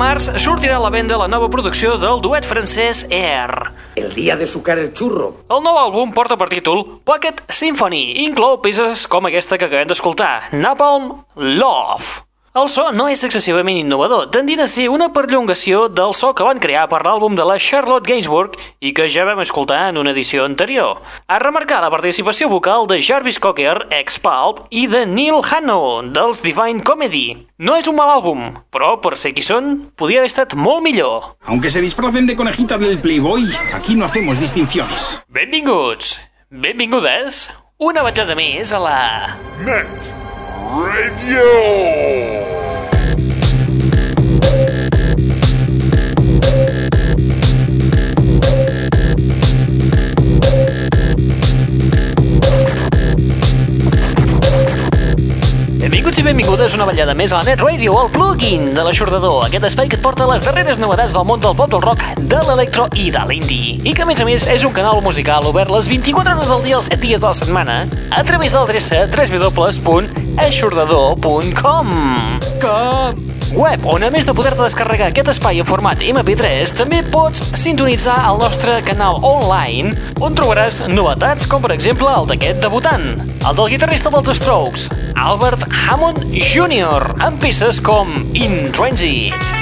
març sortirà a la venda la nova producció del duet francès Air. El día de sucar el churro. El nou àlbum porta per títol Pocket Symphony i inclou peces com aquesta que acabem d'escoltar, Napalm Love. El so no és excessivament innovador, tendint a ser una perllongació del so que van crear per l'àlbum de la Charlotte Gainsbourg i que ja vam escoltar en una edició anterior. A remarcar la participació vocal de Jarvis Cocker, ex-Pulp, i de Neil Hanno, dels Divine Comedy. No és un mal àlbum, però per ser qui són, podria haver estat molt millor. Aunque se disfracen de conejita del Playboy, aquí no hacemos distinciones. Benvinguts, benvingudes, una vetllada més a la... Net Radio. Una vetllada més a la Net Radio, el plugin de l'aixordador, aquest espai que et porta les darreres novetats del món del pop, del rock, de l'electro i de l'indie. I que a més a més és un canal musical obert les 24 hores del dia els 7 dies de la setmana a través de l'adreça www.aixordador.com Com? Web, on a més de poder-te descarregar aquest espai en format MP3, també pots sintonitzar el nostre canal online, on trobaràs novetats com per exemple el d'aquest debutant, el del guitarrista dels Strokes, Albert Hammond Jr., amb peces com In Transit.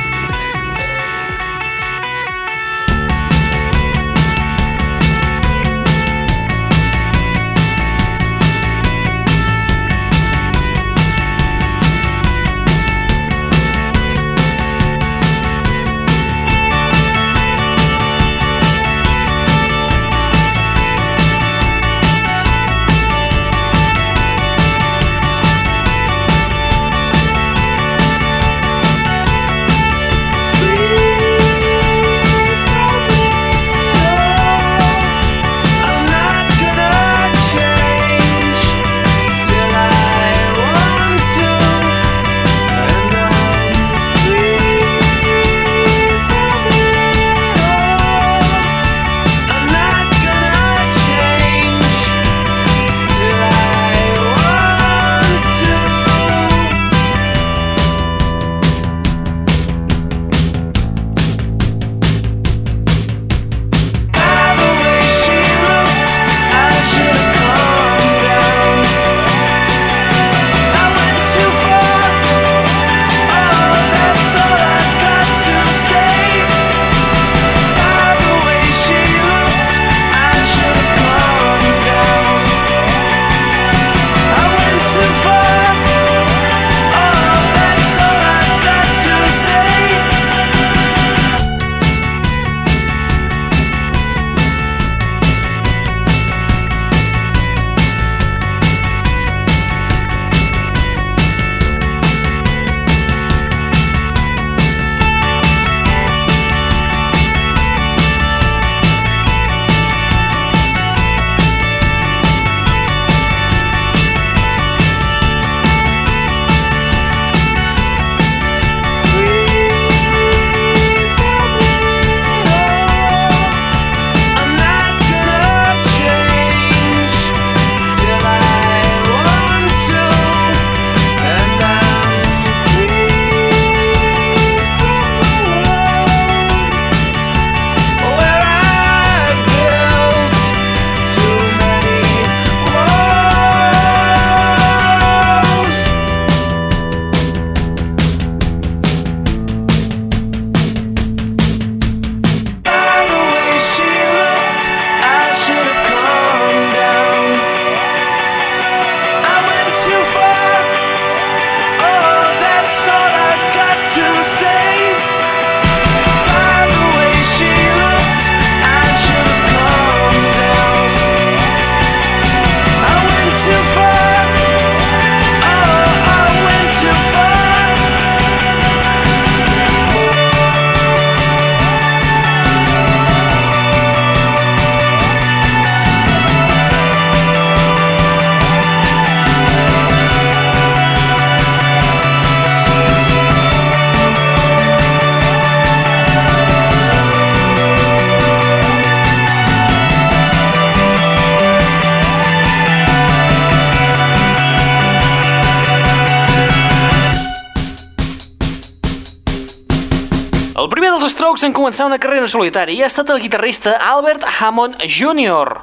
Strokes en començar una carrera en solitari ha estat el guitarrista Albert Hammond Jr.,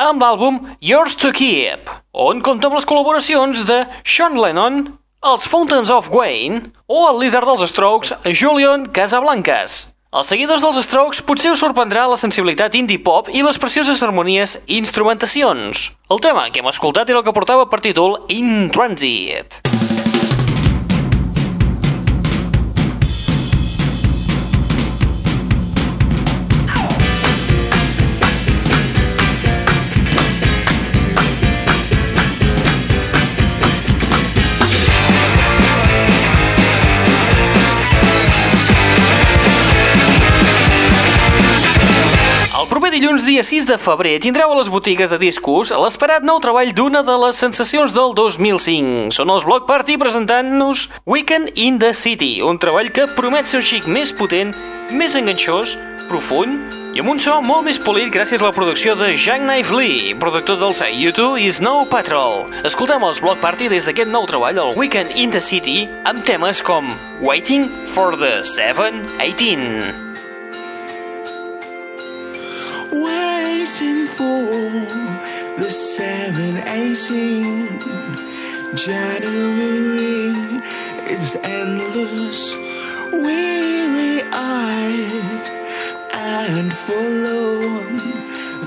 amb l'àlbum Yours to Keep, on compta amb les col·laboracions de Sean Lennon, els Fountains of Wayne o el líder dels Strokes, Julian Casablancas. Els seguidors dels Strokes potser us sorprendrà la sensibilitat indie pop i les precioses harmonies i instrumentacions. El tema que hem escoltat era el que portava per títol In Transit. Dilluns, dia 6 de febrer, tindreu a les botigues de discos l'esperat nou treball d'una de les sensacions del 2005. Són els Block Party presentant-nos Weekend in the City, un treball que promet ser un xic més potent, més enganxós, profund i amb un so molt més polit gràcies a la producció de Jackknife Lee, productor dels U2 i Snow Patrol. Escoltem els Block Party des d'aquest nou treball, el Weekend in the City, amb temes com Waiting for the 718. Waiting for the 718 January is endless weary eyed and forlorn.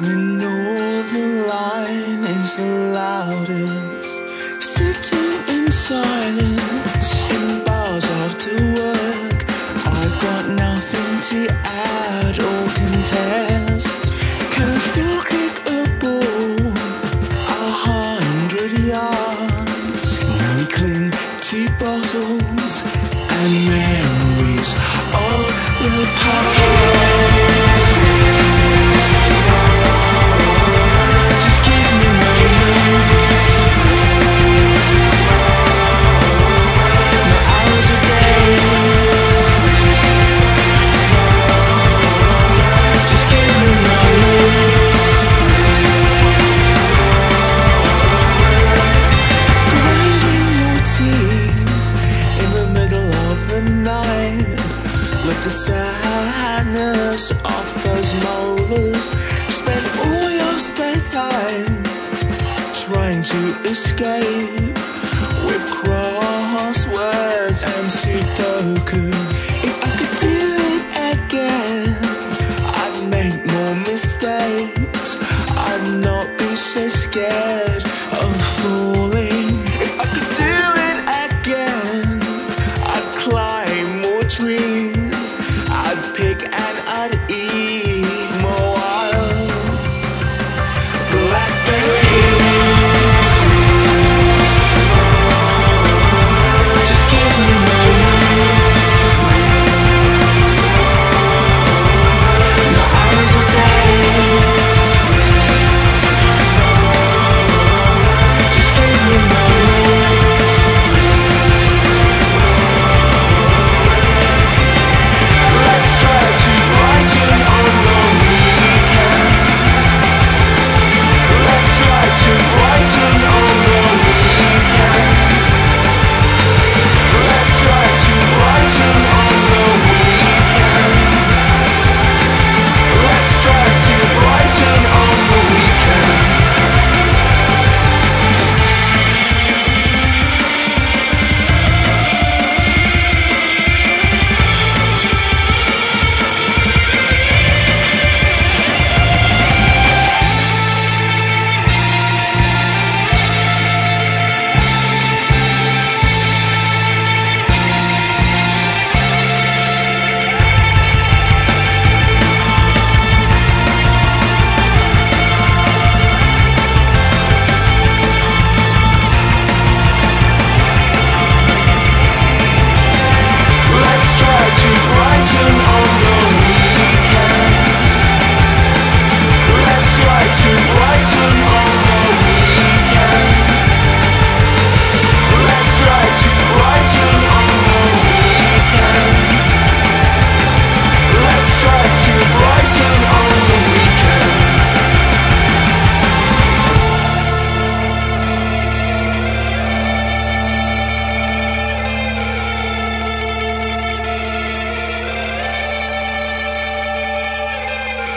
The northern line is the loudest. Sitting in silence in bars after work. I've got nothing to add or contest of a fool.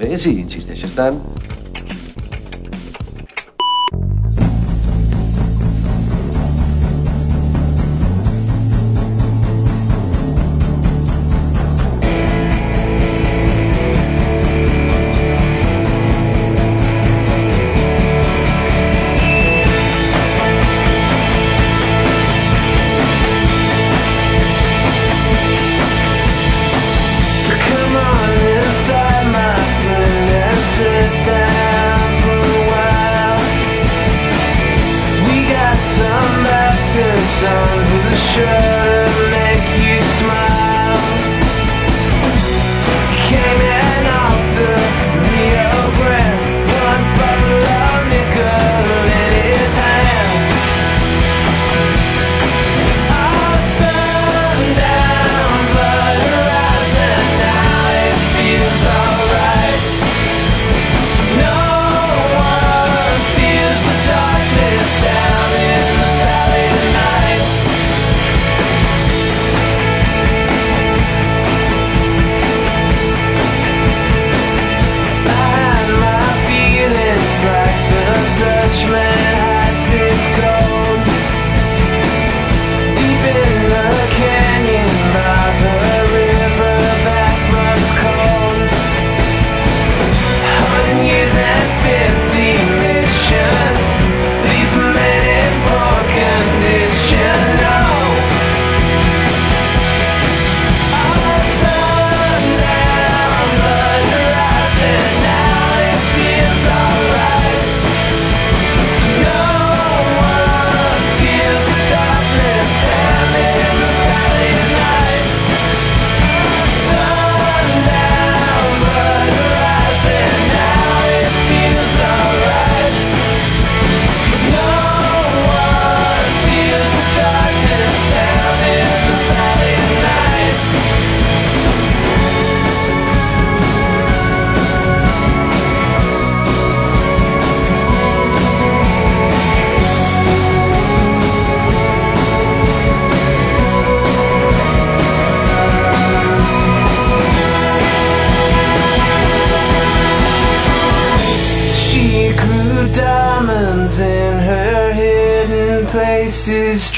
Bé, si insisteixes tant.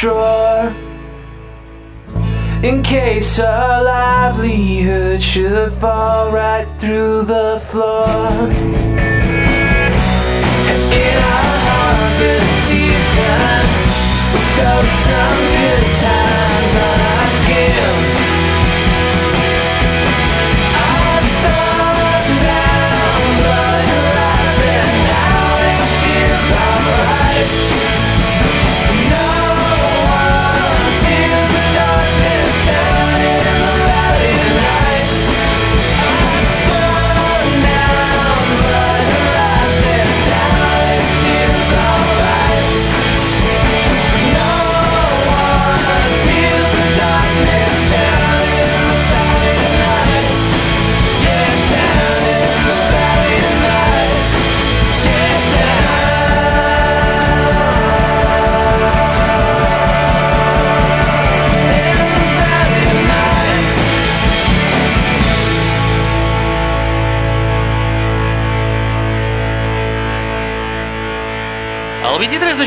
Drawer. In case her livelihood should fall right through the floor. In our harvest season, we sowed some good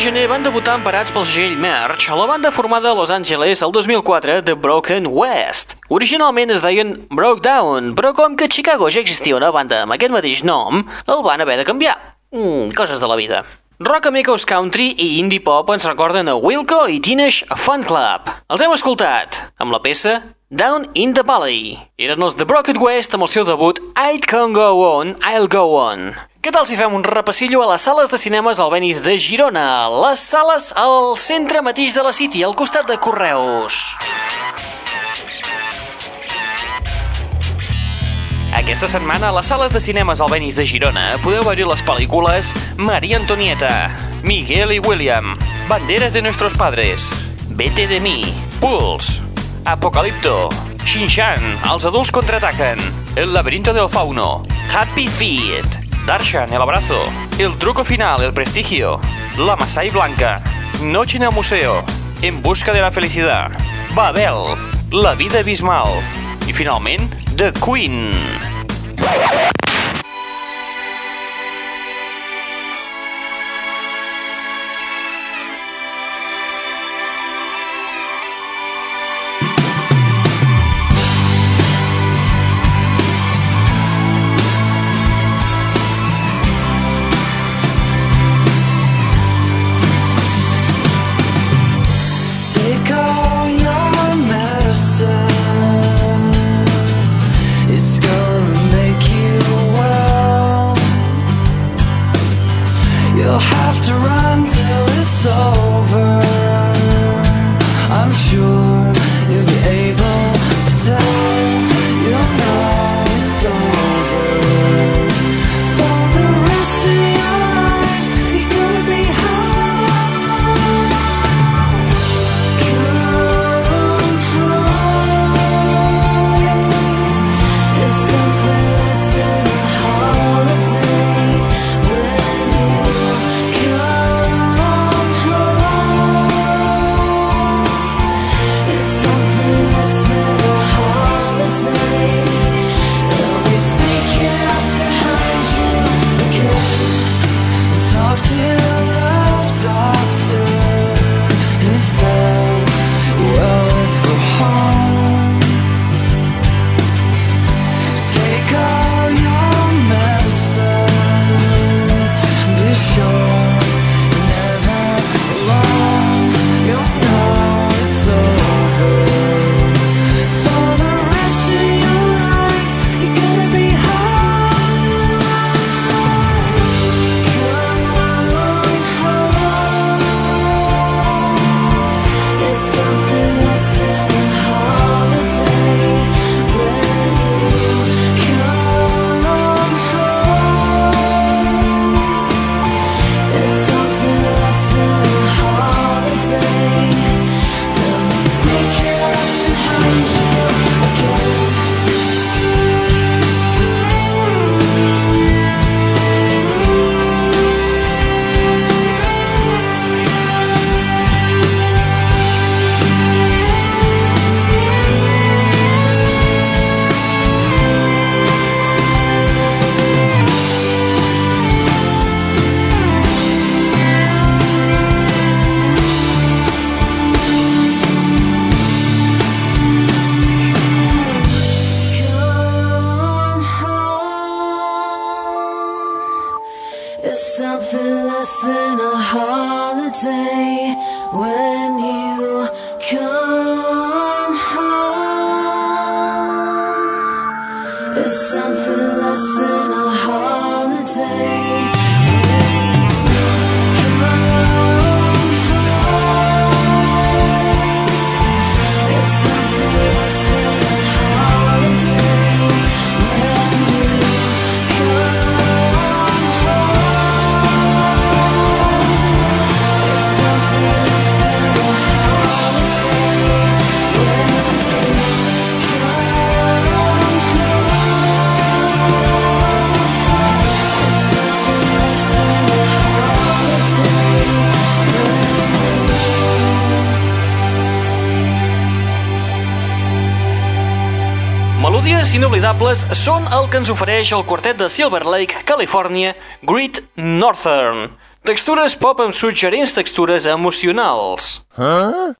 gener van debutar emparats pel segell Merch a la banda formada a Los Angeles el 2004 de Broken West. Originalment es deien Broke Down, però com que a Chicago ja existia una banda amb aquest mateix nom, el van haver de canviar. Mm, coses de la vida. Rock Amigos Country i Indie Pop ens recorden a Wilco i Teenage Fun Club. Els hem escoltat amb la peça Down in the Valley. Eren els The Broken West amb el seu debut I Can Go On, I'll Go On. Què tal si fem un repassillo a les sales de cinemes al Benis de Girona? Les sales al centre mateix de la City, al costat de Correus. Aquesta setmana a les sales de cinemes al Benis de Girona podeu veure les pel·lícules Maria Antonieta, Miguel y William, Banderas de nuestros padres, Vete de mí, Pulse, Apocalipto, Shinshan, Els adults contraataquen, El laberinto del fauno, Happy Feet, Darshan, El abrazo, El truco final, El prestigio, La Masai Blanca, Noche en el museo, En busca de la felicidad, Babel, La vida abismal. I finalment The Queen. Melodies inoblidables són el que ens ofereix el quartet de Silver Lake, Califòrnia, Great Northern. Textures pop amb suggerents textures emocionals.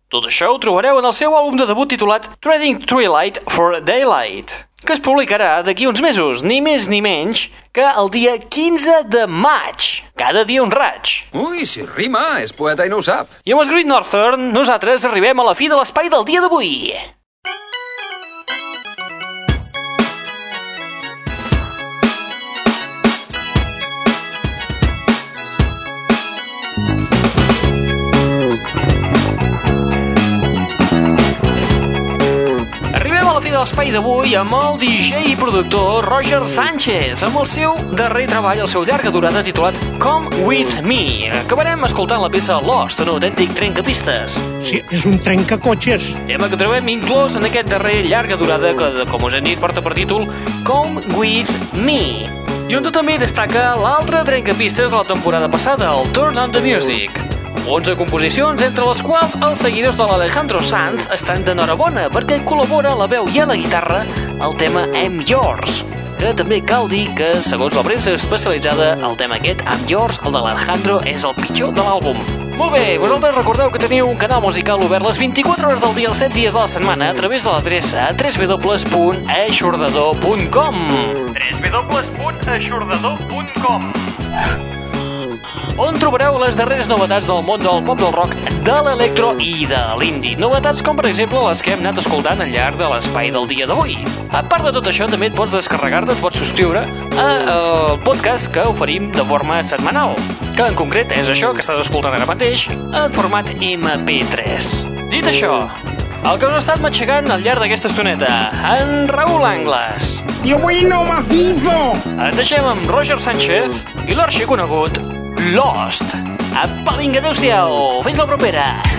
Tot això ho trobareu en el seu àlbum de debut titulat Trading Twilight for Daylight, que es publicarà d'aquí uns mesos, ni més ni menys que el dia 15 de maig. Cada dia un raig. Ui, si rima, és poeta i no ho sap. I amb els Great Northern, nosaltres arribem a la fi de l'espai del dia d'avui. L'espai d'avui amb el DJ i productor Roger Sánchez, amb el seu darrer treball, el seu llarga durada titulat Come With Me. Acabarem escoltant la peça Lost, un autèntic trencapistes. Sí, és un trencacotxes. Tema que trobem inclòs en aquest darrer llarga durada que, com us hem dit, porta per títol Come With Me. I on també destaca l'altre trencapistes de la temporada passada, el Turn on the Music. 11 composicions, entre les quals els seguidors de l'Alejandro Sanz estan d'enhorabona perquè col·labora la veu i la guitarra el tema I'm Yours, que també cal dir que, segons la premsa especialitzada, el tema aquest, I'm Yours, el de l'Alejandro, és el pitjor de l'àlbum. Molt bé, vosaltres recordeu que teniu un canal musical obert les 24 hores del dia, els 7 dies de la setmana, a través de l'adreça www.aixordador.com www.aixordador.com on trobareu les darreres novetats del món del pop del rock, de l'electro i de l'indie. Novetats com, per exemple, les que hem anat escoltant al llarg de l'espai del dia d'avui. A part de tot això, també et pots descarregar-te, et pots subscriure al podcast que oferim de forma setmanal, que en concret és això que estàs escoltant ara mateix, en format MP3. Dit això, el que us ha estat matxegant al llarg d'aquesta estoneta, en Raül Angles. Tío bueno, macizo. Et deixem amb Roger Sánchez i l'arxiconegut Lost. Apa, vinga, adeu-siau. Fins la propera.